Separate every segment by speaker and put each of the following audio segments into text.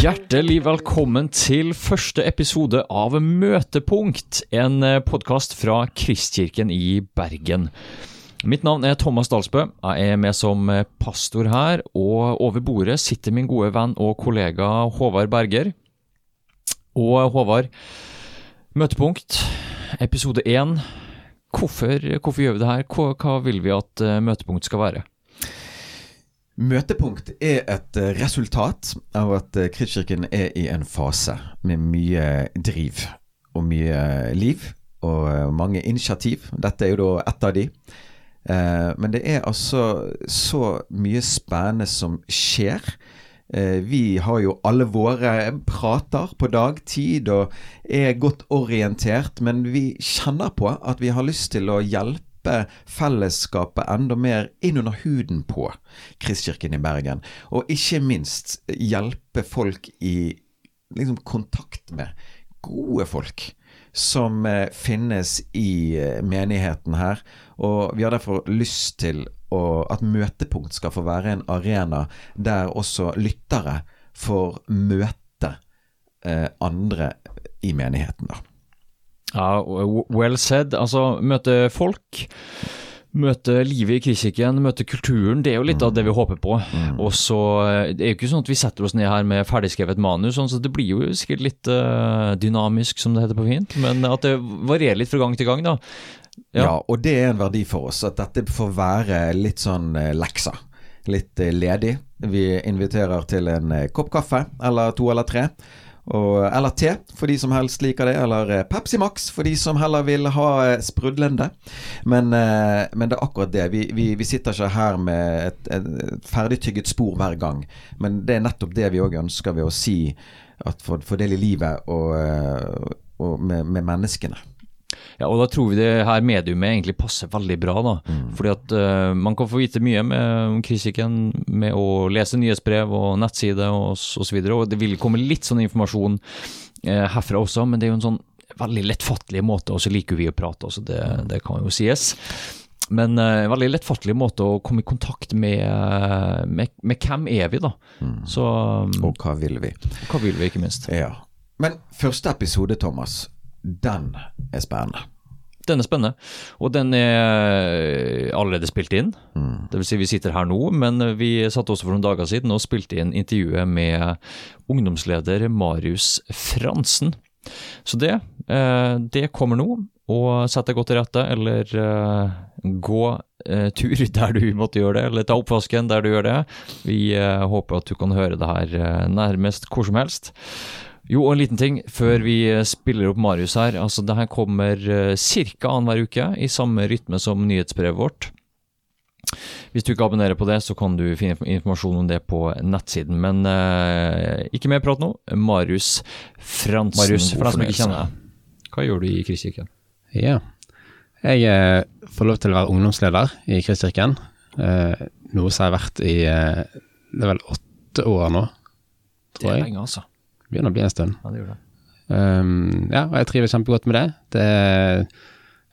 Speaker 1: Hjertelig velkommen til første episode av Møtepunkt, en podkast fra Kristkirken i Bergen. Mitt navn er Thomas Dalsbø. Jeg er med som pastor her, og over bordet sitter min gode venn og kollega Håvard Berger. Og Håvard, Møtepunkt, episode én. Hvorfor, hvorfor gjør vi det her? Hva, hva vil vi at Møtepunkt skal være?
Speaker 2: Møtepunkt er et eh, resultat av at eh, Kristkirken er i en fase med mye driv og mye liv og eh, mange initiativ. Dette er jo da ett av de. Men det er altså så mye spennende som skjer. Vi har jo alle våre prater på dagtid og er godt orientert, men vi kjenner på at vi har lyst til å hjelpe slippe fellesskapet enda mer inn under huden på Kristkirken i Bergen. Og ikke minst hjelpe folk i liksom, kontakt med gode folk som eh, finnes i eh, menigheten her. Og vi har derfor lyst til å, at Møtepunkt skal få være en arena der også lyttere får møte eh, andre i menigheten. da.
Speaker 1: Ja, well said. Altså, møte folk. Møte livet i kritikken, møte kulturen. Det er jo litt av det vi håper på. Mm. Og så eh, Det er jo ikke sånn at vi setter oss ned her med ferdigskrevet manus, sånn, så det blir jo sikkert litt uh, dynamisk, som det heter på fint. Men at det varierer litt fra gang til gang, da.
Speaker 2: Ja. ja, og det er en verdi for oss. At dette får være litt sånn leksa. Litt ledig. Vi inviterer til en kopp kaffe, eller to eller tre. Og, eller te, for de som helst liker det. Eller eh, Pepsi Max, for de som heller vil ha eh, sprudlende. Men, eh, men det er akkurat det. Vi, vi, vi sitter ikke her med et, et ferdigtygget spor hver gang. Men det er nettopp det vi òg ønsker ved å si at for, for del i livet og, og med, med menneskene.
Speaker 1: Ja, og da tror vi det her mediumet egentlig passer veldig bra. da. Mm. Fordi at uh, man kan få vite mye med kritikken med å lese nyhetsbrev og nettside og osv. Og, og det vil komme litt sånn informasjon uh, herfra også, men det er jo en sånn veldig lettfattelig måte, og så liker vi å prate også, det, mm. det kan jo sies. Men uh, veldig lettfattelig måte å komme i kontakt med, med, med hvem er vi, da.
Speaker 2: Mm. Så, um, og hva vil vi?
Speaker 1: Hva vil vi, ikke minst.
Speaker 2: Ja. Men første episode, Thomas, den er spennende.
Speaker 1: Den er spennende, og den er allerede spilt inn. Mm. Det vil si vi sitter her nå, men vi satt også for noen dager siden og spilte inn intervjuet med ungdomsleder Marius Fransen. Så det, eh, det kommer nå, og sett deg godt til rette, eller eh, gå eh, tur der du måtte gjøre det, eller ta oppvasken der du gjør det. Vi håper at du kan høre det her nærmest hvor som helst. Jo, og en liten ting før vi eh, spiller opp Marius her. altså Det her kommer uh, ca. annenhver uke, i samme rytme som nyhetsbrevet vårt. Hvis du ikke abonnerer på det, så kan du finne informasjon om det på nettsiden. Men uh, ikke mer prat nå. Marius Fransen,
Speaker 2: Marius, for deg som ikke kjenner deg.
Speaker 1: Hva gjør du i Kristkirken?
Speaker 3: Ja, jeg uh, får lov til å være ungdomsleder i Kristkirken. Uh, noe som har vært i det er vel åtte år nå,
Speaker 1: tror jeg. Det er lenge, altså
Speaker 3: begynner å bli en stund.
Speaker 1: Ja, det gjør det.
Speaker 3: Um, ja, og jeg trives kjempegodt med det. det.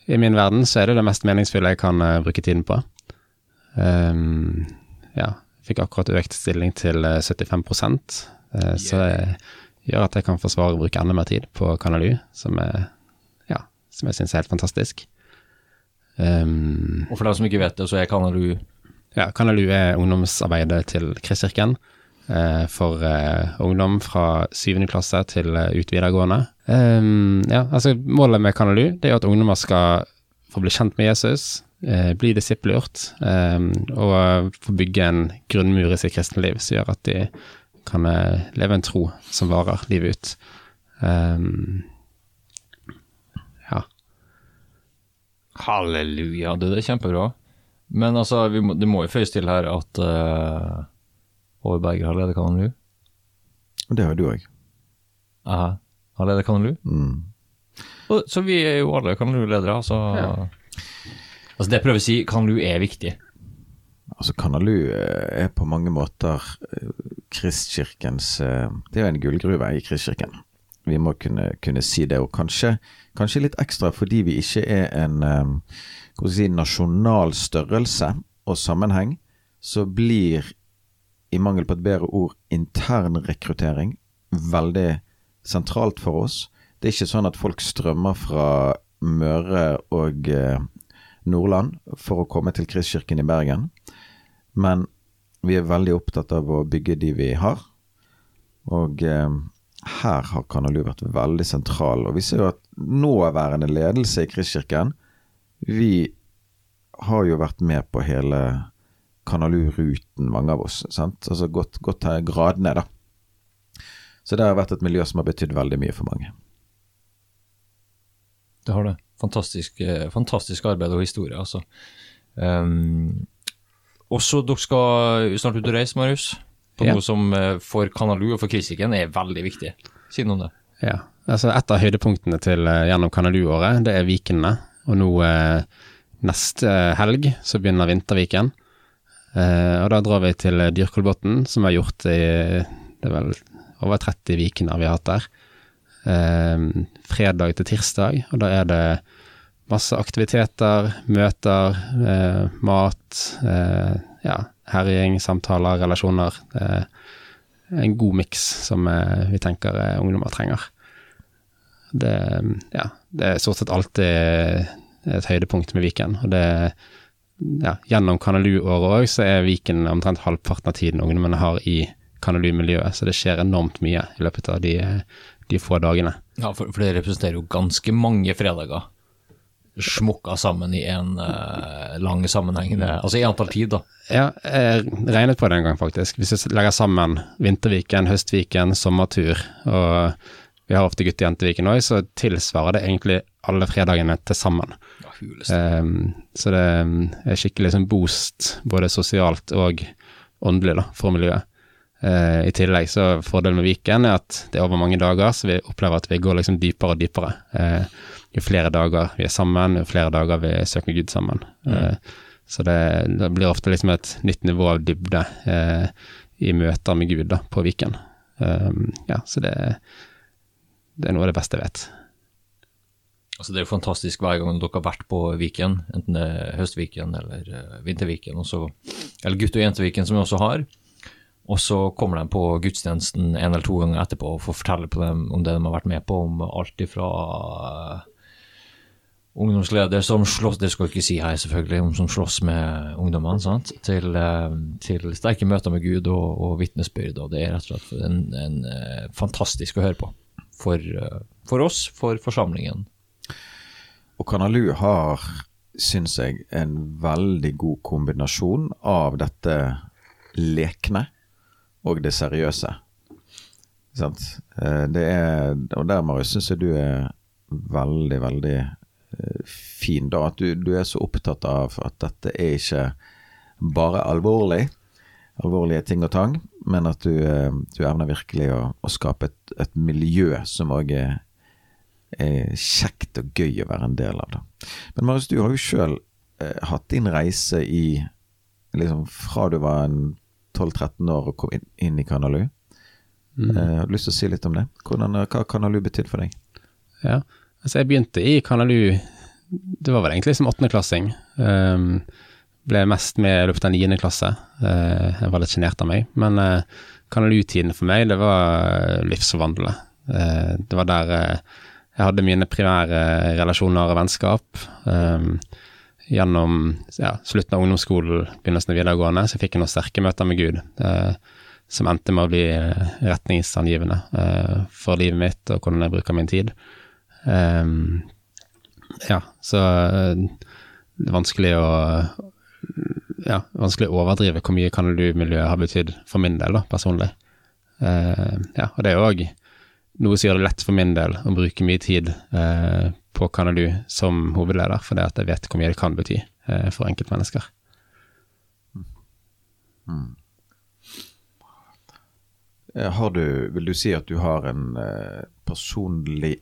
Speaker 3: I min verden så er det det mest meningsfulle jeg kan uh, bruke tiden på. Um, ja, fikk akkurat økt stilling til uh, 75 uh, yeah. så det gjør at jeg kan forsvare å bruke enda mer tid på Kanalu, som, er, ja, som jeg syns er helt fantastisk.
Speaker 1: Um, og for deg som ikke vet det, så er Kanalu
Speaker 3: Ja, Kanalu er ungdomsarbeidet til Kristkirken. Eh, for eh, ungdom fra syvende klasse til eh, ut videregående. Ja, altså Målet med Kanalu det er at ungdommer skal få bli kjent med Jesus, bli disippelgjort og få bygge en grunnmur i sitt kristne liv som gjør at de kan leve en tro som varer livet ut. Um, ja.
Speaker 1: Halleluja, det er kjempebra. Men altså, må, det må jo føyes til her at uh Håvard Berger har ledet Kanalu.
Speaker 2: Og det har du òg.
Speaker 1: Aha. Har ledet Kanalu?
Speaker 2: Mm.
Speaker 1: Og, så vi er jo alle Kanalu-ledere, altså. ja. Altså det jeg prøver å si, Kanalu er viktig.
Speaker 2: Altså Kanalu eh, er på mange måter eh, Kristkirkens eh, Det er jo en gullgruve i Kristkirken. Vi må kunne, kunne, si det, og kanskje, kanskje, litt ekstra fordi vi ikke er en si, nasjonal størrelse og sammenheng, så blir i mangel på et bedre ord, internrekruttering. Veldig sentralt for oss. Det er ikke sånn at folk strømmer fra Møre og eh, Nordland for å komme til Kristkirken i Bergen. Men vi er veldig opptatt av å bygge de vi har. Og eh, her har Kanalu vært veldig sentral. Og vi ser jo at nåværende ledelse i Kristkirken, vi har jo vært med på hele Kanalu-ruten, mange av oss. sant? Altså gått, gått her gradene, da. Så det har vært et miljø som har betydd veldig mye for mange.
Speaker 1: Det har det. Fantastisk, eh, fantastisk arbeid og historie, altså. Um, også dere skal snart ut og reise, Marius. På
Speaker 3: Ja.
Speaker 1: noe som eh, for Kanalu og for Kristikken er veldig viktig. Si noe om det.
Speaker 3: Ja, altså Et av høydepunktene til eh, gjennom Kanalu-året, det er Vikene. Og nå eh, neste helg så begynner Vinterviken. Eh, og da drar vi til eh, Dyrkolbotn, som vi har gjort i det er vel over 30 vikene vi har hatt der. Uh, fredag til tirsdag, og da er det masse aktiviteter, møter, uh, mat, ja, herjing, samtaler, relasjoner. En god miks som vi tenker ungdommer trenger. Det, ja, det er stort sett alltid et høydepunkt med Viken. Og det, ja, gjennom Kanalu-året òg, så er Viken omtrent halvparten av tiden ungdommene har i Kanalu-miljøet. Så det skjer enormt mye i løpet av de, de få dagene.
Speaker 1: Ja, for, for det representerer jo ganske mange fredager. Smukka sammen i en uh, lang sammenheng. Altså i antall tid, da.
Speaker 3: Ja, jeg regnet på det en gang, faktisk. Hvis vi legger sammen Vinterviken, Høstviken, sommertur, og vi har ofte gutte- og jenteviken òg, så tilsvarer det egentlig alle fredagene til sammen.
Speaker 1: Ja, huleste.
Speaker 3: Um, så det er skikkelig sånn boost, både sosialt og åndelig, da, for miljøet. Uh, I tillegg så fordelen med Viken er at det er over mange dager, så vi opplever at vi går liksom dypere og dypere. Uh, jo flere dager vi er sammen, jo flere dager vi søker Gud sammen. Eh, så det, det blir ofte liksom et nytt nivå av dybde i møter med Gud da, på Viken. Um, ja, så det, det er noe av det beste jeg vet.
Speaker 1: Altså Det er jo fantastisk hver gang dere har vært på Viken, enten det er Høstviken eller eh, Vinterviken, også, eller gutt- og jenteviken som vi også har. Og så kommer de på gudstjenesten en eller to ganger etterpå og får fortelle på dem om det de har vært med på, om alt ifra uh, ungdomsleder som slåss, det skal jeg ikke si her selvfølgelig, om som slåss med ungdommene, sant? Til, uh, til sterke møter med Gud og, og vitnesbyrd, og det er rett og slett en, en, eh, fantastisk å høre på. For, eh, for oss, for forsamlingen.
Speaker 2: Og Kanalu har, syns jeg, en veldig god kombinasjon av dette lekne og det seriøse. Sant? Eh, Det er, og der, Marius, syns jeg du er veldig, veldig eh, fin. da, At du, du er så opptatt av at dette er ikke bare alvorlig, alvorlige ting og tang, men at du, eh, du evner virkelig å, å skape et, et miljø som òg er er kjekt og gøy å være en del av. det. Men Marius, du har jo sjøl eh, hatt din reise i liksom Fra du var 12-13 år og kom inn, inn i Kanalu.
Speaker 3: Mm.
Speaker 2: Eh, har du lyst til å si litt om det? Hvordan, hva har Kanalu betydd for deg?
Speaker 3: Ja, altså jeg begynte i Kanalu, det var vel egentlig som åttendeklassing. Um, ble mest med i løpet av niende klasse. Uh, jeg var litt sjenert av meg. Men uh, Kanalu-tiden for meg, det var livsforvandlende. Uh, det var der uh, jeg hadde mine primære relasjoner og vennskap. Um, gjennom ja, slutten av ungdomsskolen, begynnelsen av videregående, så fikk jeg noen sterke møter med Gud. Uh, som endte med å bli retningsangivende uh, for livet mitt og hvordan jeg bruker min tid. Um, ja, så det er vanskelig å ja, vanskelig å overdrive hvor mye kan du miljøet har betydd for min del, da, personlig. Uh, ja, og det er òg noe som gjør det lett for min del å bruke mye tid eh, på Kanalu som hovedleder, fordi at jeg vet hvor mye det kan bety eh, for enkeltmennesker.
Speaker 2: Mm. Har du, vil du si at du har en eh, personlig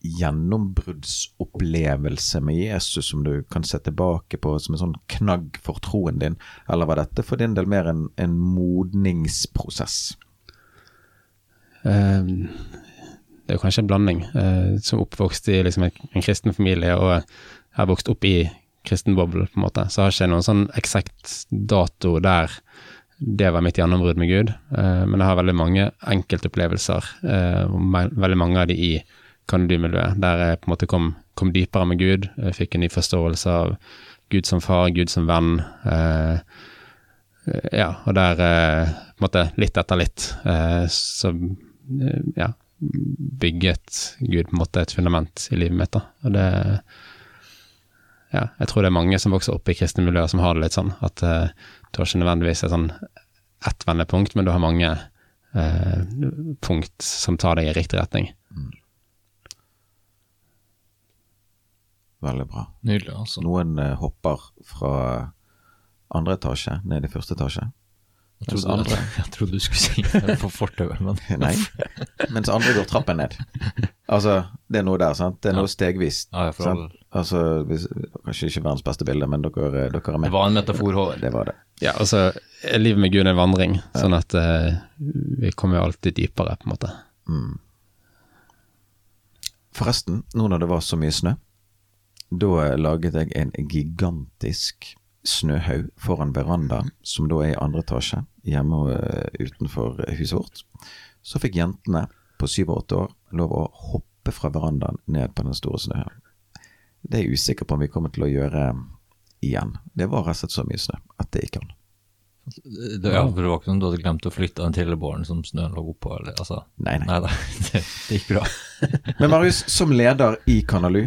Speaker 2: gjennombruddsopplevelse med Jesus som du kan se tilbake på som en sånn knagg for troen din, eller var dette for din del mer en, en modningsprosess?
Speaker 3: Uh, det er jo kanskje en blanding. Uh, som oppvokst i liksom en, en kristen familie og har vokst opp i kristen boble, på en måte, så har jeg ikke noen sånn eksakt dato der det var mitt gjennombrudd med Gud. Eh, men jeg har veldig mange enkeltopplevelser, eh, veldig mange av de i Kanadu-miljøet, der jeg på en måte kom, kom, dypere med Gud. Jeg fikk en ny forståelse av Gud som far, Gud som venn. Eh, ja, og der på en måte litt etter litt så ja, bygget Gud på en måte et fundament i livet mitt. da, og det ja, jeg tror det er mange som vokser opp i kristne miljøer som har det litt sånn, at uh, du har ikke nødvendigvis et sånn ett vendepunkt, men du har mange uh, punkt som tar deg i riktig retning. Mm.
Speaker 2: Veldig bra.
Speaker 1: Nydelig, altså.
Speaker 2: Noen uh, hopper fra andre etasje ned i første etasje.
Speaker 1: Jeg trodde, andre, jeg trodde du skulle si det på fortauet, men
Speaker 2: Nei. Mens andre går trappen ned. Altså, det er noe der, sant. Det er noe stegvis.
Speaker 1: Ja,
Speaker 2: jeg altså, hvis, kanskje ikke verdens beste bilde, men dere, dere, er med.
Speaker 1: Det var en metafor, Håvard.
Speaker 2: Det var det.
Speaker 3: Ja, altså, livet med Gud er en vandring, ja. sånn at uh, vi kommer jo alltid dypere, på en måte. Mm.
Speaker 2: Forresten, nå når det var så mye snø, da laget jeg en gigantisk snøhaug foran verandaen, som da er i andre etasje, hjemme uh, utenfor huset vårt. Så fikk jentene på syv og åtte år lov å hoppe fra verandaen ned på den store snøen. Det er jeg usikker på om vi kommer til å gjøre igjen. Det var rett og slett så mye snø at det gikk an.
Speaker 1: Det, ja, var ikke noe du hadde glemt å flytte den trillebåren som snøen lå oppå? Altså.
Speaker 2: Nei, nei.
Speaker 1: nei, nei det, det, gikk bra.
Speaker 2: Men Marius, som leder i Kanalu,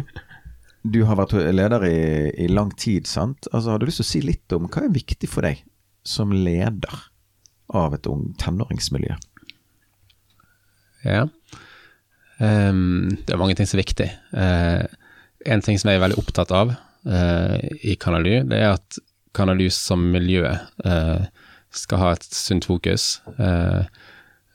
Speaker 2: du har vært leder i, i, lang tid, sant? Altså, Har du lyst til å si litt om hva er viktig for deg som leder av et ung tenåringsmiljø?
Speaker 3: Ja, um, det er mange ting som er viktig. Uh, en ting som jeg er veldig opptatt av uh, i Kanalu, det er at Kanalu som miljø uh, skal ha et sunt fokus.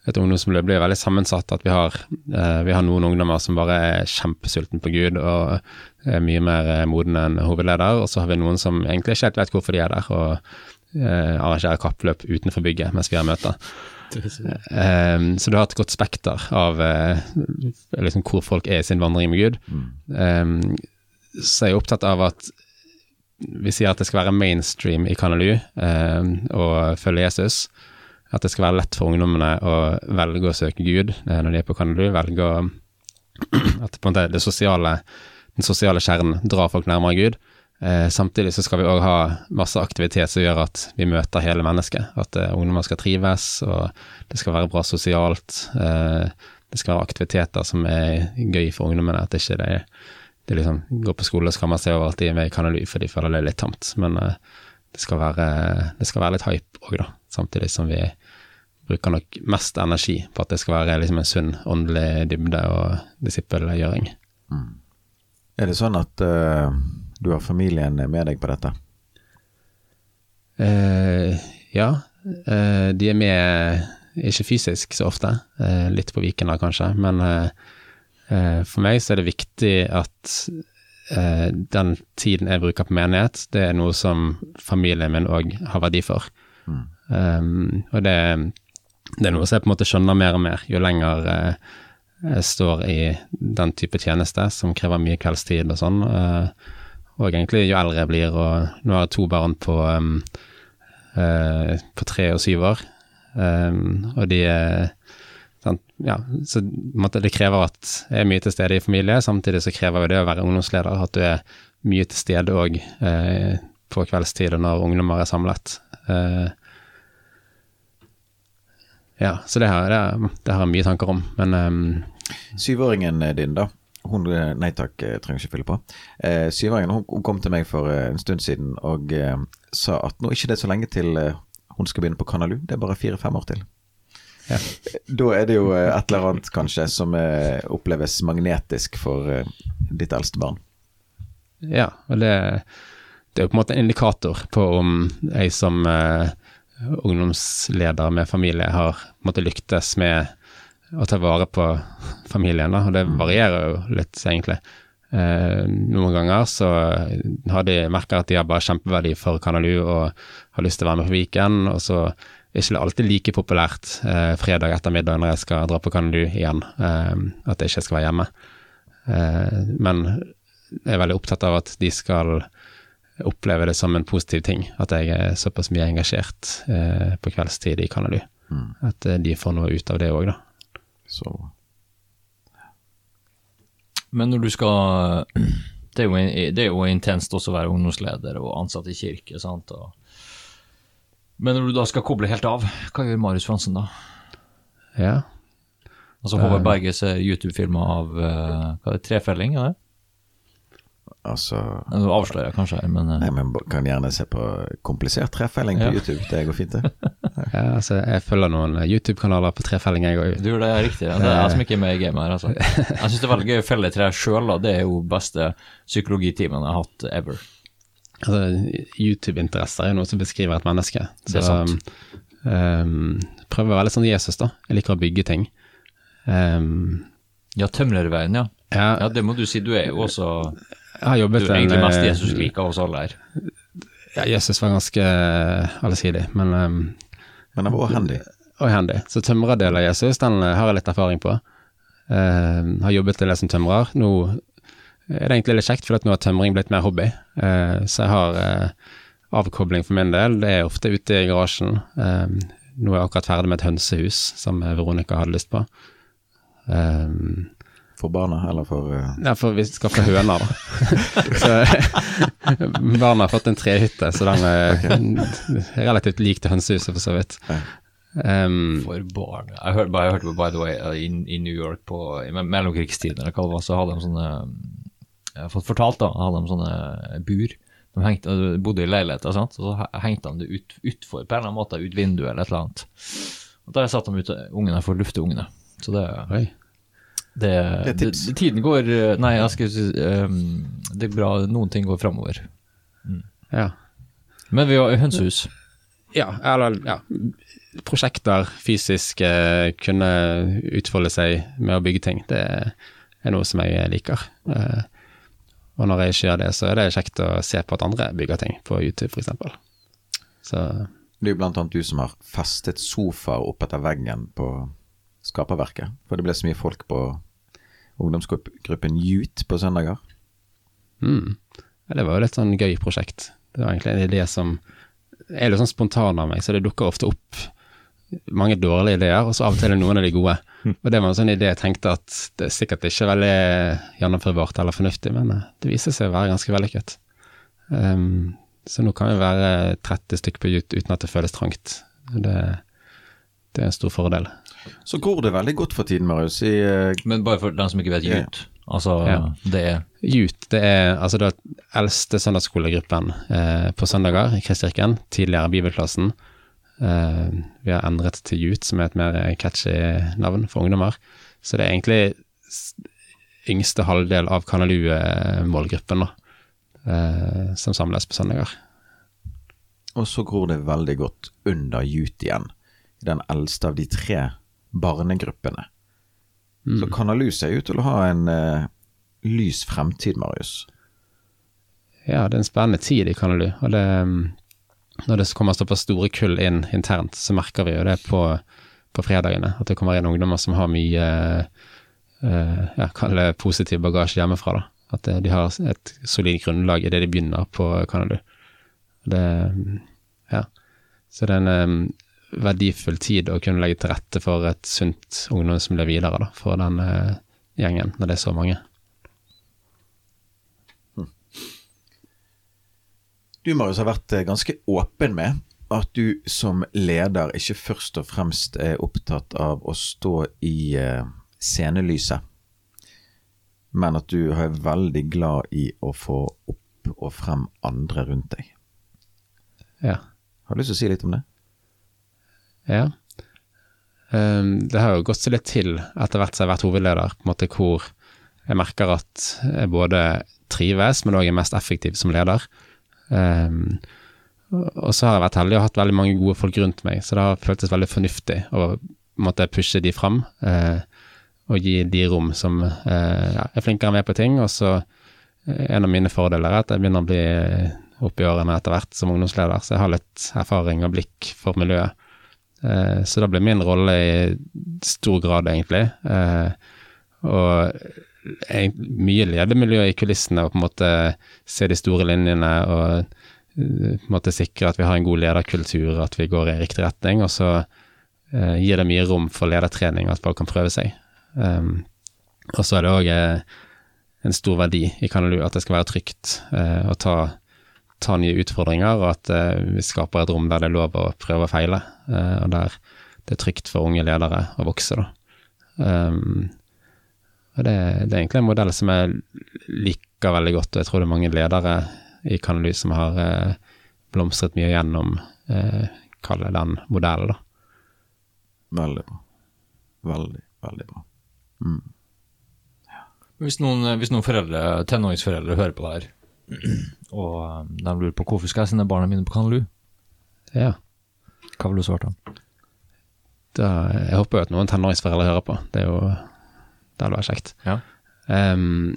Speaker 3: Et ungdomsmiljø blir veldig sammensatt. At vi har, vi har, noen ungdommer som bare er kjempesulten på Gud og er mye mer moden enn hovedleder, og så har vi noen som egentlig ikke helt vet hvorfor de er der, og arrangerer kappløp utenfor bygget mens vi har møter. Um, så du har et godt spekter av uh, liksom hvor folk er i sin vandring med Gud. Mm. Um, så jeg er opptatt av at vi sier at det skal være mainstream i Kanalu um, å følge Jesus. At det skal være lett for ungdommene å velge å søke Gud eh, når de er på Kanalu. Velge å At på en måte det sosiale, den sosiale kjernen drar folk nærmere Gud. Eh, samtidig så skal vi òg ha masse aktivitet som gjør at vi møter hele mennesket. At eh, ungdommer skal trives, og det skal være bra sosialt. Eh, det skal være aktiviteter som er gøy for ungdommene. At ikke de, de liksom går på skole og skammer seg over at de er med i Kanalu, for de føler det er litt tamt. Men eh, det skal, være, det skal være litt hype òg, da. Samtidig som vi bruker nok mest energi på at det skal være liksom en sunn åndelig dybde og disippelgjøring. Mm.
Speaker 2: Er det sånn at uh, du har familien med deg på dette?
Speaker 3: Eh, ja, Eh, de er med ikke fysisk så ofte, litt på weekender kanskje, men for meg så er det viktig at den tiden jeg bruker på menighet, det er noe som familien min òg har verdi for. Mm. Um, og det det er noe som jeg på en måte skjønner mer og mer jo lenger eh, jeg står i den type tjeneste som krever mye kveldstid og sånn. Eh, og egentlig jo eldre jeg blir, og nå har jeg to barn på, um, uh, på tre og syv år. Um, og de sant, Ja, så måtte, det krever at jeg er mye til stede i familie, samtidig så krever jo det å være ungdomsleder at du er mye til stede òg uh, på kveldstid og når ungdommer er samlet. Uh, ja, så det har, det, det har jeg mye tanker om, men um,
Speaker 2: Syvåringen din, da. Hun, eh, nei takk, jeg trenger ikke fylle på. Eh, syvåringen hun, hun, kom til meg for eh, en stund siden og eh, sa at nå ikke det er så lenge til eh, hun skal begynne på Kanalu, det er bare fire-fem år til. Ja. Da er det jo eh, et eller annet kanskje som oppleves magnetisk for ditt eldste barn.
Speaker 3: Ja, og det, det, er jo på en måte en indikator på om jeg som eh, ungdomsleder med familie har måttet lyktes med å ta vare på familien, da, og det mm. varierer jo litt, egentlig. Eh, noen ganger så har de merka at de har bare kjempeverdi for Kanalu og har lyst til å være med på Viken, og så er ikke alltid like populært eh, fredag ettermiddag når jeg skal dra på Kanalu igjen, eh, at jeg ikke skal være hjemme. Eh, men jeg er veldig opptatt av at de skal oppleve det som en positiv ting at jeg er såpass mye engasjert eh, på kveldstid i Kanalu.
Speaker 2: Mm.
Speaker 3: At eh, de får noe ut av det òg, da.
Speaker 2: Så
Speaker 1: Men når du skal Det er jo, det er jo intenst også å være ungdomsleder og ansatt i kirke. sant? Og, men når du da skal koble helt av, hva gjør Marius Fransen da?
Speaker 3: Ja.
Speaker 1: Altså Håvard Berges eh, YouTube-filmer av eh, hva er det, trefelling? Ja?
Speaker 2: Altså
Speaker 1: Nå avslører jeg kanskje her, men eh,
Speaker 2: Nei, men kan gjerne se på komplisert trefelling på
Speaker 1: Ja.
Speaker 2: YouTube. Det går fint, det.
Speaker 3: ja altså, jeg følger noen YouTube-kanaler på trefelling, jeg òg.
Speaker 1: du det er riktig. Ja. Det er jeg som ikke er med i gamet her. altså. Jeg syns det er veldig gøy å felle tre sjøl. Det er jo beste psykologitimen jeg har hatt ever.
Speaker 3: Altså, YouTube-interesser er jo noe som beskriver et menneske.
Speaker 1: Det er sant.
Speaker 3: um, prøver å være litt sånn Jesus, da. Jeg liker å bygge ting. Um,
Speaker 1: Ja, tømrerveien, ja.
Speaker 3: ja,
Speaker 1: ja. Det må du si. Du er jo også
Speaker 3: jeg har
Speaker 1: Du er egentlig
Speaker 3: en,
Speaker 1: mest
Speaker 3: eh,
Speaker 1: Jesus lik hos alle her.
Speaker 3: Ja, Jesus var ganske eh, allsidig, men um,
Speaker 2: Men han var handy.
Speaker 3: og handy. Så tømrerdelen av Jesus, den har jeg litt erfaring på. Uh, har jobbet til det som tømrer. Nå er det egentlig litt kjekt, for at nå har tømring blitt mer hobby. Uh, så jeg har uh, avkobling for min del. Det er ofte ute i garasjen. Nå er jeg akkurat ferdig med et hønsehus som Veronica hadde lyst på. Eh,
Speaker 2: For barna, eller for uh...
Speaker 3: ja, for vi skal få høner, da. så barna har fått en trehytte, så den er relativt lik til hønsehuset, for så vidt. Um,
Speaker 1: For barn. Jeg hørte, bare, jeg hørte på, by the way, i, i New York på i mellomkrigstiden, eller hva det var, så hadde de sånne Jeg har fått fortalt, da, hadde de sånne bur. De hengte, bodde i leiligheter, sant? og så hengte de det ut, utfor, på en eller annen måte, ut vinduet eller et eller annet. Og Der satt de ute, ungene, for å lufte ungene. Så det,
Speaker 3: oi.
Speaker 1: Det,
Speaker 2: Det er tips.
Speaker 1: det Tiden går eh, Nei, jeg skal si um, Det er bra, noen ting går framover.
Speaker 3: Ja.
Speaker 1: Men vi har hønsehus.
Speaker 3: ja, eller ja. Prosjekter, fysisk, uh, kunne utfolde seg med å bygge ting. Det er noe som jeg liker. Uh, og når jeg ikke gjør det, så er det kjekt å se på at andre bygger ting, på YouTube f.eks. Så
Speaker 2: Det er jo blant annet du som har festet sofaer opp etter veggen på skaperverket. For det ble så mye folk på ungdomsgruppen Youth på søndager.
Speaker 3: Mm. Ja, det var jo litt sånn gøy prosjekt. Det var egentlig en idé som er litt sånn spontan av meg, så det dukker ofte opp mange dårlige ideer, og så av og til er noen av de gode. Og det var en sånn idé jeg tenkte at det er sikkert ikke veldig gjennomførbart eller fornuftig, men eh, det viser seg å være ganske vellykket. Um, så nå kan vi være 30 stykker på Jut uten at det føles trangt. Det, det er en stor fordel.
Speaker 2: Så gror det veldig godt for tiden, Marius. I, uh,
Speaker 1: Men bare for den som ikke vet
Speaker 2: Ja.
Speaker 1: Youth. Altså,
Speaker 3: Ja.
Speaker 1: det er
Speaker 3: Jut, det er altså den eldste søndagsskolegruppen eh, på søndager i Kristkirken. Tidligere bibelklassen. Eh, vi har endret til Jut, som er et mer catchy navn for ungdommer. Så det er egentlig yngste halvdel av Kanalue-målgruppen da. Eh, som samles på søndager.
Speaker 2: og så gror det veldig godt under Jut igjen. Den eldste av de tre barnegruppene. Så Kanalus ser ut til å ha en uh, lys fremtid, Marius.
Speaker 3: Ja, det er en spennende tid i Kanalu. Og det, mm, når det kommer såpass store kull inn internt, så merker vi jo det på, på fredagene. At det kommer inn ungdommer som har mye uh, ja, kall det positiv bagasje hjemmefra. da. At eh, de har et solid grunnlag i det de begynner på Kanalu. Det, mm, ja. Så det er en verdifull tid å kunne legge til rette for et sunt ungdomsmiljø videre da, for den eh, gjengen, når det er så mange.
Speaker 2: Du, Marius, har vært eh, ganske åpen med at du som leder ikke først og fremst er opptatt av å stå i eh, scenelyset, men at du er veldig glad i å få opp og frem andre rundt deg.
Speaker 3: Ja.
Speaker 2: Har du lyst til å si litt om det?
Speaker 3: Ja. Um, det har jo gått seg litt til etter hvert som jeg har vært hovedleder, på en måte hvor jeg merker at jeg både trives, men òg er mest effektiv som leder. Um, og så har jeg vært heldig og hatt veldig mange gode folk rundt meg, så det har føltes veldig fornuftig å måtte pushe de fram. uh, og gi de rom som uh, er flinkere med på ting. Og så eh, en av mine fordeler er at jeg begynner å bli opp i årene etter hvert som ungdomsleder, så jeg har litt erfaring og blikk for miljøet. Eh, Så da ble min rolle i stor grad, egentlig, eh, er mye ledermiljø i kulissene og på en måte se de store linjene og eh, på en måte sikre at vi har en god lederkultur, at vi går i riktig retning. Og så gir det mye rom for ledertrening, at folk kan prøve seg. Um, og så er det òg en stor verdi i Kanalu at det skal være trygt å ta, ta, nye utfordringer, og at uh, vi skaper et rom der det er lov å prøve og feile, og der det er trygt for unge ledere å vokse. da. Um, og det, det, er egentlig en modell som jeg liker veldig godt, og jeg tror det er mange ledere i Kanalys som har eh, blomstret mye gjennom eh, kalle den modellen, da.
Speaker 2: Veldig bra. Veldig, veldig bra. Mm.
Speaker 1: Ja. Hvis, noen, hvis noen foreldre, tenåringsforeldre hører på det her, og de lurer på hvorfor skal jeg sende barna mine på Kanalu,
Speaker 3: ja.
Speaker 1: hva vil du svart
Speaker 3: ham? Jeg håper jo at noen tenåringsforeldre hører på. Det er jo det hadde vært kjekt.
Speaker 1: Ja.
Speaker 3: Um,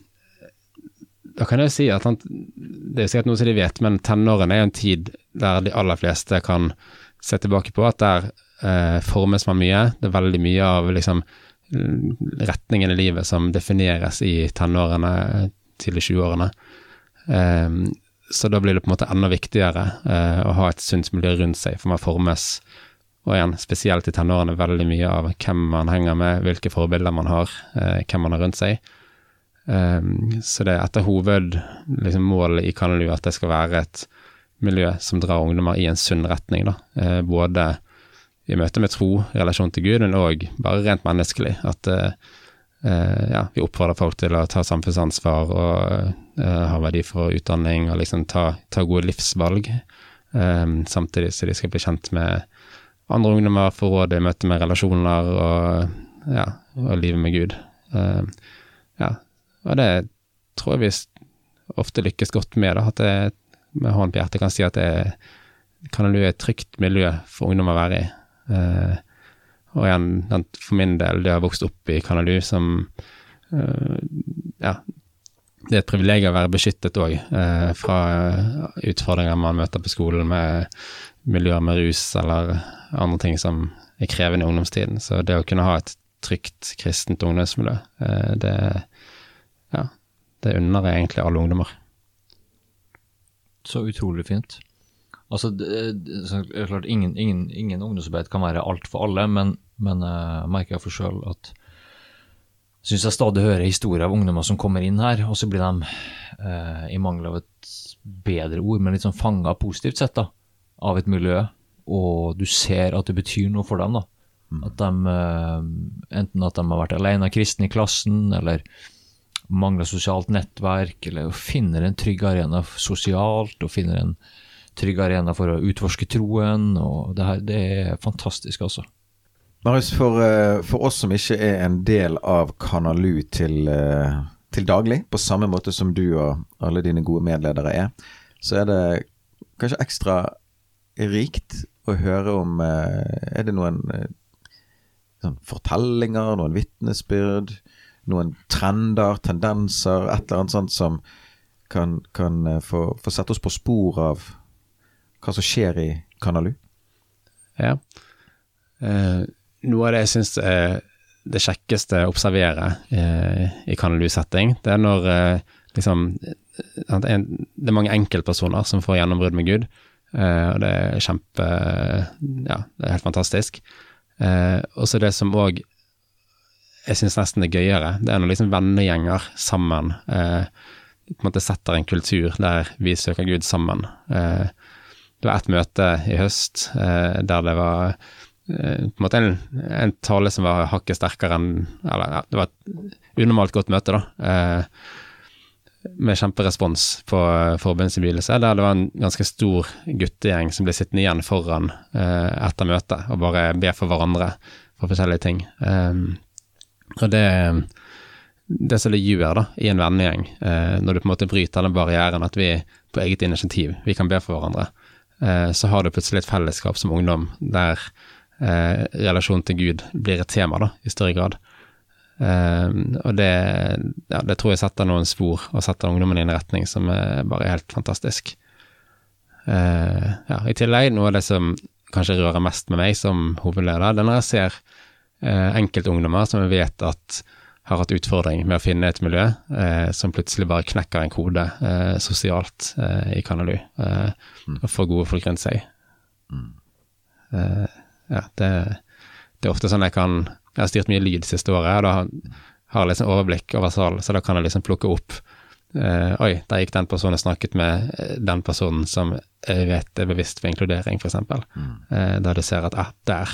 Speaker 3: da kan jeg jo si at han, Det er sikkert noe som de vet, men tenårene er jo en tid der de aller fleste kan se tilbake på at der eh, formes man mye. Det er veldig mye av liksom, retningen i livet som defineres i tenårene til de 20-årene. Um, så da blir det på en måte enda viktigere eh, å ha et sunt miljø rundt seg, for man formes og igjen, spesielt i tenårene, veldig mye av hvem man henger med, hvilke forbilder man har, eh, hvem man har rundt seg. Um, så det er etter hovedmålet liksom, i Kanalu at det skal være et miljø som drar ungdommer i en sunn retning. Da. Eh, både i møte med tro, relasjon til Gud, men òg bare rent menneskelig. At ja, vi oppfordrer folk til å ta samfunnsansvar og ha verdi for utdanning og liksom ta, ta gode livsvalg. Um, samtidig så de skal bli kjent med andre ungdommer få råd i møte med relasjoner og, ja, og livet med Gud. Um, ja, og det tror jeg vi ofte lykkes godt med, da, at jeg med hånden på hjertet kan si at det kan være et trygt miljø for ungdom å være i. Uh, og igjen, for min del, det har vokst opp i Kanalu som uh, Ja, det er et privilegium å være beskyttet òg, eh, fra utfordringer man møter på skolen med miljøer med rus eller andre ting som er krevende i ungdomstiden. Så det å kunne ha et trygt kristent ungdomsmiljø, eh, det, ja, det unner jeg egentlig alle ungdommer.
Speaker 1: Så utrolig fint. Altså, det, er klart, ingen, ingen, ingen ungdomsarbeid kan være alt for alle, men, men jeg merker jeg for sjøl at syns jeg stadig hører historier av ungdommer som kommer inn her, og så blir de, eh, i mangel av et bedre ord, men litt sånn fanga positivt sett, da, av et miljø og du ser at det betyr noe for dem. da. Mm. At de, eh, Enten at de har vært alene kristne i klassen, eller mangler sosialt nettverk, eller finner en trygg arena sosialt, og finner en trygg arena for å utforske troen. og Det, her, det er fantastisk, altså.
Speaker 2: Marius, for, eh, for, oss som ikke er en del av Kanalu til, eh, til daglig, på samme måte som du og alle dine gode medledere er, så er det kanskje ekstra rikt å høre om eh, Er det noen sånn fortellinger, noen vitnesbyrd, noen trender, tendenser, et eller annet sånt som kan, kan få, få, sette oss på spor av hva som skjer i Kanalu?
Speaker 3: Ja. Eh, noe av det jeg syns er det kjekkeste å observere eh, i kanalusetting, det er når eh, liksom Det er mange enkeltpersoner som får gjennombrudd med Gud. eh, og det er kjempe Ja, det er helt fantastisk. Uh, og så det som òg jeg syns nesten er gøyere, det er når liksom vennegjenger sammen på en måte setter en kultur der vi søker Gud sammen. Det var et møte i høst der det var på en måte en, en, tale som var hakket sterkere enn Eller ja, det var et unormalt godt møte, da med kjemperespons på uh, forbundsinnbydelse, der det var en ganske stor guttegjeng som ble sittende igjen foran eh, etter møtet og bare be for hverandre for forskjellige ting. Eh, og det, det som det gjør da, i en vennegjeng, uh, når du på en måte bryter den barrieren at vi på eget initiativ, vi kan be for hverandre, så har du plutselig et fellesskap som ungdom der uh, relasjonen til Gud blir et tema da, i større grad. Eh, og det, ja, det, tror jeg setter noen spor, og setter ungdommen i en retning som er bare helt fantastisk. Eh, ja, I tillegg, noe av det som kanskje rører mest med meg som hovedleder, det er når jeg ser eh, enkeltungdommer som jeg vet at har hatt utfordring med å finne et miljø eh, som plutselig bare knekker en kode eh, sosialt eh, i Kanalu, eh, og får gode folk rundt seg. Eh, ja, det, det, er ofte sånn jeg kan Jeg har styrt mye lyd siste året, og da har jeg liksom overblikk over salen, så da kan jeg liksom plukke opp Uh, Oi, der gikk den personen og snakket med den personen som jeg vet er bevisst for inkludering, f.eks. Mm. der du ser at ah, der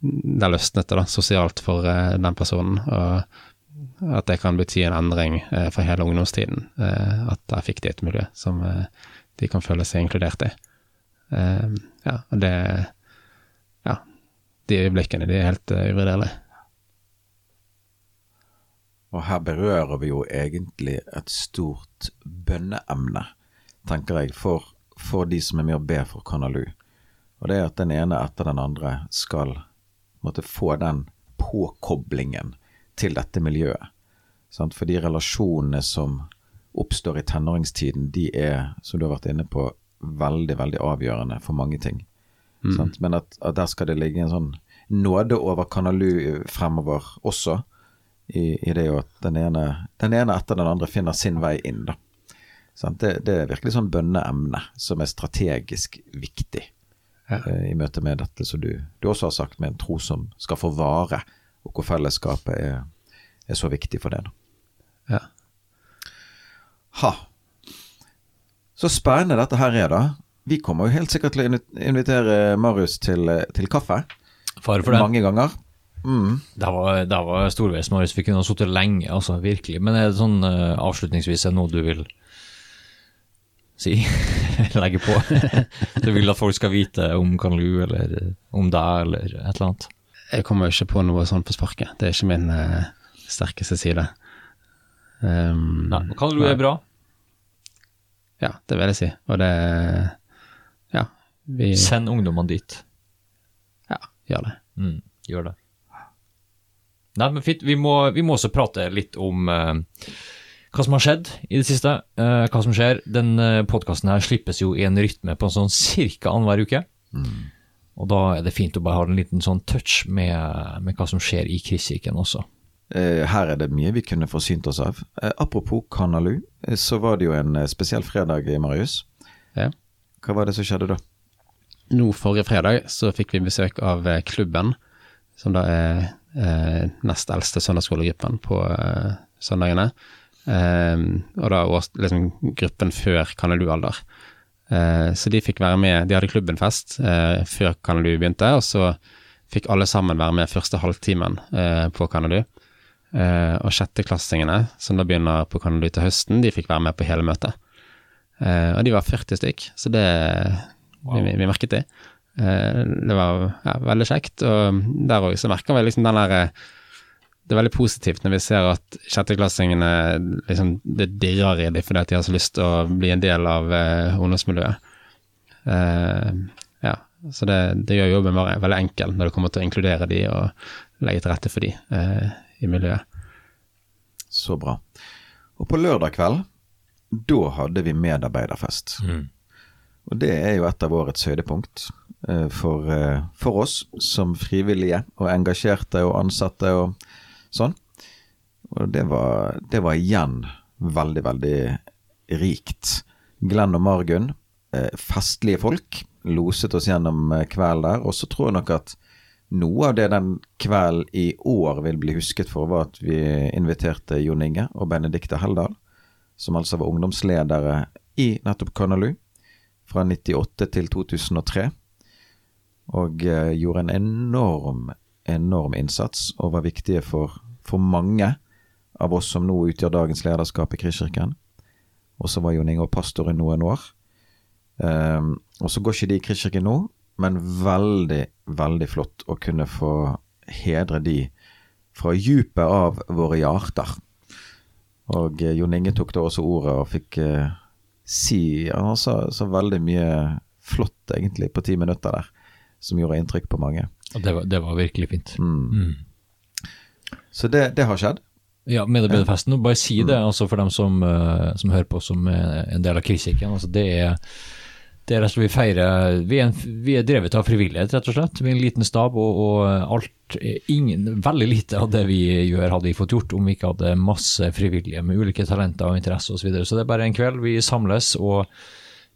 Speaker 3: der løsnet det da, sosialt for uh, den personen. Og at det kan bety en endring uh, for hele ungdomstiden. Uh, at der fikk de et miljø som de kan føle seg inkludert i. ja, og det de øyeblikkene, de er helt uh, uvurderlige.
Speaker 2: Og her berører vi jo egentlig et stort bønneemne, tenker jeg, for, for de som er med å be for Kanalu. Og det er at den ene etter den andre skal måtte få den påkoblingen til dette miljøet. Sant? For de relasjonene som oppstår i tenåringstiden, de er, som du har vært inne på, veldig, veldig avgjørende for mange ting. Mm. Men at, at, der skal det ligge en sånn nåde over Kanalu fremover også, i, i det at den ene, den ene, etter den andre finner sin vei inn, da. Det, det, er virkelig sånn bønneemne som er strategisk viktig ja. uh, i møte med dette som du, du, også har sagt, med en tro som skal få vare, og hvor fellesskapet er, er så viktig for det.
Speaker 3: Ja.
Speaker 2: Ha. Så spennende dette her er, da. Vi kommer jo helt sikkert til å invitere Marius til, til kaffe.
Speaker 1: Far for det.
Speaker 2: Mange ganger. Mm.
Speaker 1: Det var, det var storveis, Marius. Vi kunne ha sittet lenge, altså. Virkelig. Men er det sånn uh, avslutningsvis er noe du vil si, legge på. du vil at folk skal vite om Kanlu eller om deg eller et eller annet.
Speaker 3: Jeg kommer jo ikke på noe sånt på sparket. Det er ikke min uh, sterkeste side.
Speaker 1: Um, Nei, Kanlu er bra.
Speaker 3: Ja, det vil jeg si. Og det Ja.
Speaker 1: Vi Send ungdommene dit.
Speaker 3: Ja, gjør det.
Speaker 1: Mm, gjør det. Nei, men fint. Vi må, vi må også prate litt om uh, hva som har skjedd i det siste. Uh, hva som skjer. Den uh, eh, podkasten her slippes jo i en rytme på en sånn ca. annenhver uke. Mm. Og da er det fint å bare ha en liten sånn touch med, med hva som skjer i Kristkirken også.
Speaker 2: Her er det mye vi kunne forsynt oss av. Apropos Kanalu, så var det jo en spesiell fredag, i Marius.
Speaker 3: Ja.
Speaker 2: Hva var det som skjedde da?
Speaker 3: Nå Forrige fredag så fikk vi besøk av klubben, som da er nest eldste søndagsskolegruppen på søndagene. Eh, og da liksom gruppen før Kanelu-alder. Uh, så de fikk være med, de hadde klubbenfest uh, før Kanelu begynte, og så fikk alle sammen være med første halvtimen på Kanalu. og sjetteklassingene, som da begynner på Kanelu til høsten, de fikk være med på hele møtet. og de var 40 stykk, så det wow. vi, vi, merket det. det var ja, veldig kjekt, og der òg så merker vi liksom den derre det er veldig positivt når vi ser at sjetteklassingene liksom, det dirrer i dem fordi at de har så lyst til å bli en del av eh, ungdomsmiljøet. Eh, ja, så det, det, gjør jobben bare veldig enkel når det kommer til å inkludere de og legge til rette for de eh, i miljøet.
Speaker 2: Så bra. Og på lørdag kveld, da hadde vi medarbeiderfest. Mm. Og det er jo et av årets høydepunkt for, for oss som frivillige og engasjerte og ansatte. og Sånn. Og det var, det var igjen veldig, veldig rikt. Glenn og Margunn, eh, festlige folk, loset oss gjennom eh, kvelden der. Og så tror jeg nok at noe av det den kvelden i år vil bli husket for, var at vi inviterte Jon Inge og Benedicte Heldal, som altså var ungdomsledere i nettopp Kanalu fra 98 til 2003. Og eh, gjorde en enorm enorm innsats og var viktige for, for mange av oss som nå utgjør dagens lederskap i Kristkirken. Og så var Jon Inge pastor i noen år. Um, og så går ikke de i Kristkirken nå, men veldig, veldig flott å kunne få hedre de fra djupet av våre hjerter. Og uh, Jon Inge tok da også ordet og fikk uh, si Han har så veldig mye flott, egentlig, på ti minutter der, som gjorde inntrykk på mange.
Speaker 1: Det var, det var virkelig fint.
Speaker 2: Mm. Mm. Så det, det, har skjedd?
Speaker 1: Ja, medarbeiderfesten. Og bare si det mm. altså for dem som, uh, som, hører på som en del av kritikken. Altså det, er, det er slett vi feirer Vi er, en, vi er drevet av frivillighet, rett og slett. Vi er en liten stab, og, og alt ingen, Veldig lite av det vi gjør, hadde vi fått gjort om vi ikke hadde masse frivillige med ulike talenter og interesser osv. Så, så det er bare en kveld vi samles, og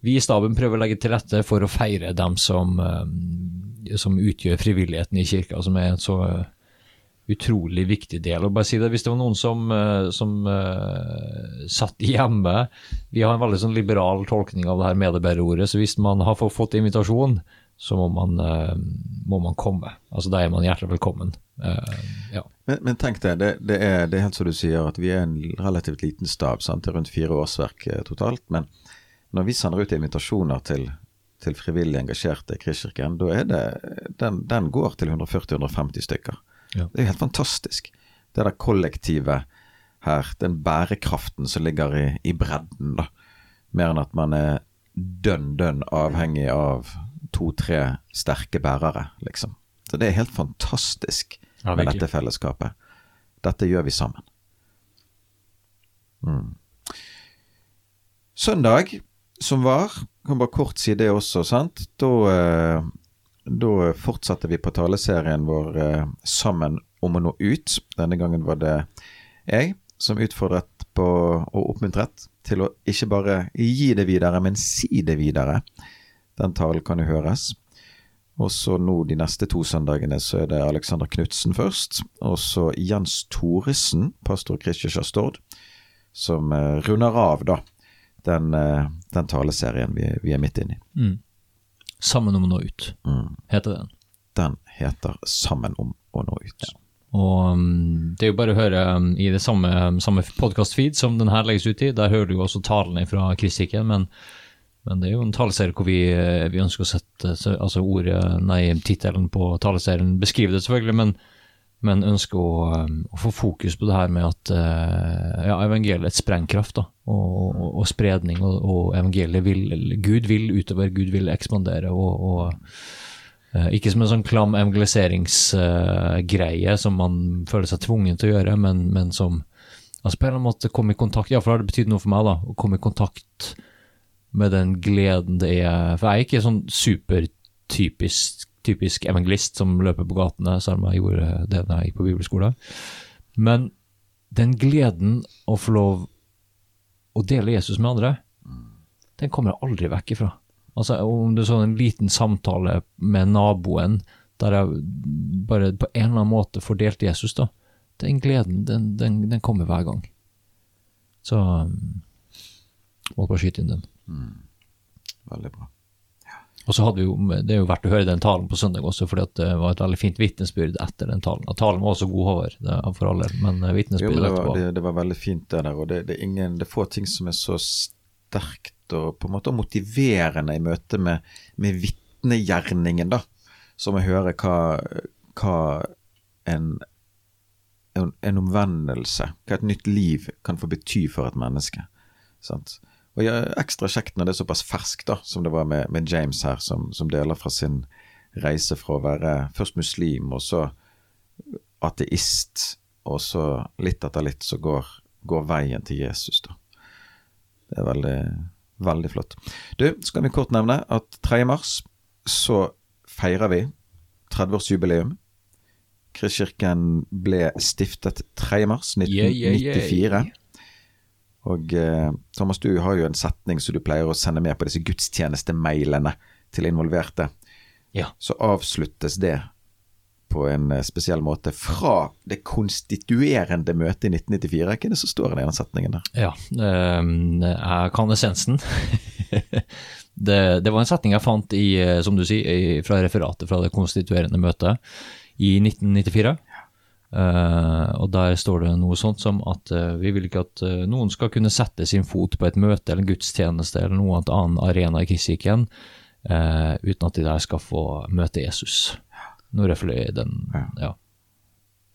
Speaker 1: vi i staben prøver å legge til rette for å feire dem som, eh, som utgjør frivilligheten i kirka, som er så utrolig viktig del. Og bare si det, Hvis det var noen som, eh, som uh, satt hjemme Vi har en veldig sånn liberal tolkning av det her medarbeiderordet, så hvis man har fått invitasjon, så må man, uh, må man komme. Altså Da er man hjertelig velkommen. Uh, ja.
Speaker 2: men, men, tenk deg, det, det, er, det, er, helt som du sier, at vi er en relativt liten stab. Sant? Det er rundt fire årsverk totalt. Men når vi sender ut invitasjoner til, til frivillig engasjerte i Kristkirken, da er det, den, den går til 140-150 stykker. Ja. Det er jo helt fantastisk. Det der kollektivet her, den bærekraften som ligger i, i bredden, da. Mer enn at man er dønn, dønn avhengig av to-tre sterke bærere, liksom. Så det er helt fantastisk ja, med dette fellesskapet. Dette gjør vi sammen. Mm. Søndag, som var, kan bare kort si det også, sant. Da eh, da fortsatte vi på taleserien vår eh, sammen om å nå ut. Denne gangen var det jeg som utfordret på og oppmuntret til å ikke bare gi det videre, men si det videre. Den talen kan jo høres. Og så nå de neste to søndagene så er det Alexander Knutsen først. Og så Jens Thoresen, pastor Kristian Stord, som eh, runder av da den, eh, den taleserien vi, vi, er midt inne i. Mm.
Speaker 1: 'Sammen om å nå ut', mm. heter den.
Speaker 2: Den heter 'Sammen om å nå ut'. Ja.
Speaker 1: Og um, Det er jo bare å høre um, i det samme, samme podkast-feed som den her legges ut i. Der hører du jo også talene fra Kristikken, men, men, det er jo en taleserie hvor vi, eh, vi ønsker å sette altså ordet, nei, tittelen på taleserien, beskrive det selvfølgelig, men men ønsker å, um, å, få fokus på det her med at uh, ja, evangeliets sprengkraft da, og, og, og spredning, og, og, evangeliet vil Gud vil utover, Gud vil ekspandere. og, uh, Ikke som en sånn klam evangeliseringsgreie uh, som man føler seg tvungen til å gjøre, men, men som altså på en eller annen måte komme i kontakt Iallfall har det betydd noe for meg, da, å komme i kontakt med den gleden det er For jeg er ikke sånn supertypisk typisk evangelist som løper på gatene, selv om jeg gjorde det da jeg gikk på bibelskole. Men den gleden å få lov å dele Jesus med andre, den kommer jeg aldri vekk ifra. Altså Om det er sånn en liten samtale med naboen der jeg bare på en eller annen måte får delt Jesus, da. Den gleden, den, den, den kommer hver gang. Så Må bare skyte inn den. Mm.
Speaker 2: Veldig bra.
Speaker 1: Og så hadde vi jo, Det er jo verdt å høre den talen på søndag også, fordi det var et veldig fint vitnesbyrd etter den talen. Og talen var også god, Håvard, for alle, men eh, vitnesbyrdet
Speaker 2: etterpå det, det, var veldig fint, det der. Og det, det, er ingen, det er få ting som er så sterkt og på en måte motiverende i møte med, med vitnegjerningen, da, som å høre hva, hva en, en, en omvendelse, hva et nytt liv kan få bety for et menneske. sant? Og ja, Ekstra kjekt når det er såpass ferskt da, som det var med, med James her, som, som, deler fra sin reise fra å være først muslim, og så ateist, og så litt etter litt så går, går veien til Jesus. da. Det er veldig, veldig flott. Du, skal vi kort nevne at 3. mars så feirer vi 30-årsjubileum. Kristkirken ble stiftet 3. mars 1994. Yeah, yeah, yeah. Og eh, Thomas, du har jo en setning som du pleier å sende med på disse gudstjenestemailene til involverte.
Speaker 1: Ja.
Speaker 2: Så avsluttes det på en eh, spesiell måte fra det konstituerende møtet i 1994. Hva er det som står i den setningen der?
Speaker 1: Ja, øh, jeg kan essensen. det, det, var en setning jeg fant i, eh, som du sier, fra referatet fra det konstituerende møtet i 1994. Uh, og Der står det noe sånt som at uh, vi vil ikke at uh, noen skal kunne sette sin fot på et møte eller en gudstjeneste eller noen annen arena i kristikken uten at de der skal få møte Jesus. Nå refererer den ja.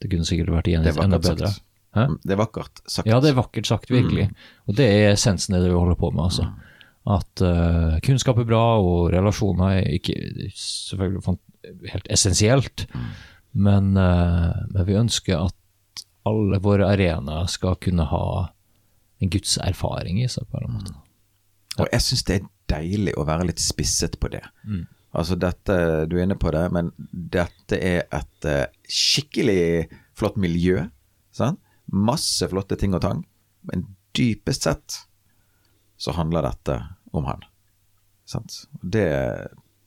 Speaker 1: Det kunne sikkert vært igjen enda bedre.
Speaker 2: Hæ? Det er vakkert sagt.
Speaker 1: Ja, det er vakkert sagt, virkelig. Mm. Og det er essensen i det vi holder på med. altså. Mm. At kunnskap er bra, og relasjoner er ikke selvfølgelig helt essensielt. Mm. Men, uh, men, vi ønsker at alle våre arenaer skal kunne ha en gudserfaring i seg, på en måte.
Speaker 2: Og jeg syns det er deilig å være litt spisset på det. Altså dette, du er inne på det, men dette er et eh, skikkelig flott miljø. Sant? Masse flotte ting og tang. Men dypest sett så handler dette om han. Sant? Det,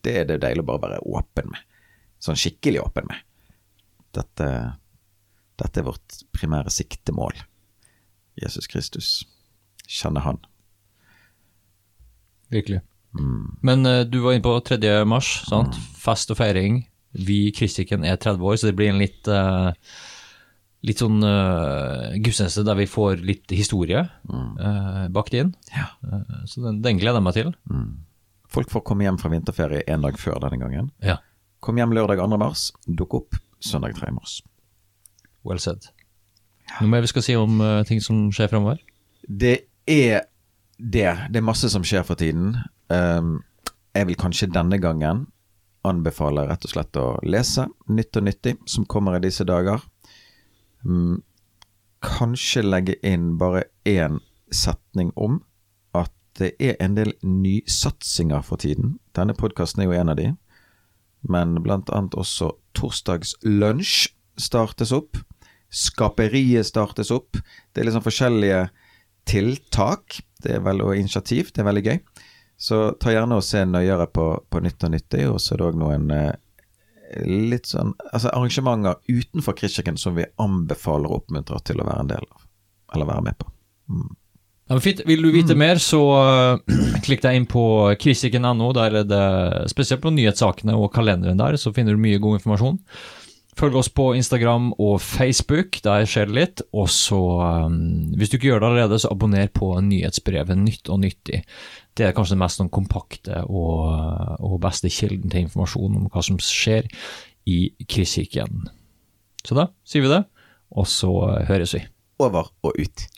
Speaker 2: det er det deilig å bare være åpen med. Sånn skikkelig åpen med. Dette, dette er vårt primære siktemål. Jesus Kristus. Kjenne Han.
Speaker 1: Virkelig. Men uh, du var inne på 3. mars, sant? Fest og feiring. Vi i Kristikken er 30 år, så det blir en litt uh, Litt sånn uh, gudstjeneste der vi får litt historie eh, bakt inn.
Speaker 2: Ja.
Speaker 1: Så den, den gleder jeg meg til.
Speaker 2: Folk får komme hjem fra vinterferie en dag før denne gangen.
Speaker 1: Ja,
Speaker 2: Kom hjem lørdag 2. mars, dukk opp søndag 3. mars.
Speaker 1: well said. Noe mer vi skal si om uh, ting som skjer fremover?
Speaker 2: Det er det. Det er masse som skjer for tiden. Um, jeg vil kanskje denne gangen anbefale rett og slett å lese Nytt og nyttig, som kommer i disse dager. Um, kanskje legge inn bare én setning om at det er en del nysatsinger for tiden. Denne podkasten er jo en av de. Men blant annet også Torsdagslunsj startes opp. Skaperiet startes opp. Det er liksom forskjellige tiltak. Det er vel og initiativ. Det er veldig gøy. Så ta gjerne og se nøyere på, på Nytt og nyttig. Og så er det òg noen eh, litt sånn altså arrangementer utenfor Kristkirken som vi anbefaler og oppmuntrer til å være en del av. Eller være med på.
Speaker 1: Ja, men fint. Vil du vite mer, så uh, klikk deg inn på kristikken.no. Der er det spesielt på nyhetssakene og kalenderen der, så finner du mye god informasjon. Følg oss på Instagram og Facebook, der skjer det litt. Og så, um, hvis du ikke gjør det allerede, så abonner på nyhetsbrevet Nytt og nyttig. Det er kanskje den mest sånn kompakte og, og beste kilden til informasjon om hva som skjer i Kristkirken. Så da sier vi det, og så høres vi.
Speaker 2: Over og ut.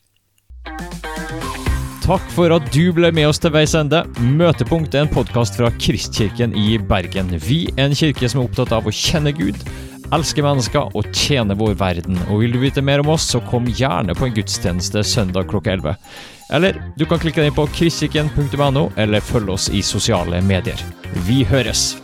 Speaker 1: Takk for at du ble med oss til veis ende. Møtepunkt er en podkast fra Kristkirken i Bergen. Vi er en kirke som er opptatt av å kjenne Gud, elske mennesker og tjene vår verden. Og vil du vite mer om oss, så kom gjerne på en gudstjeneste søndag klokka 11. Eller du kan klikke deg inn på kristkirken.no, eller følge oss i sosiale medier. Vi høres!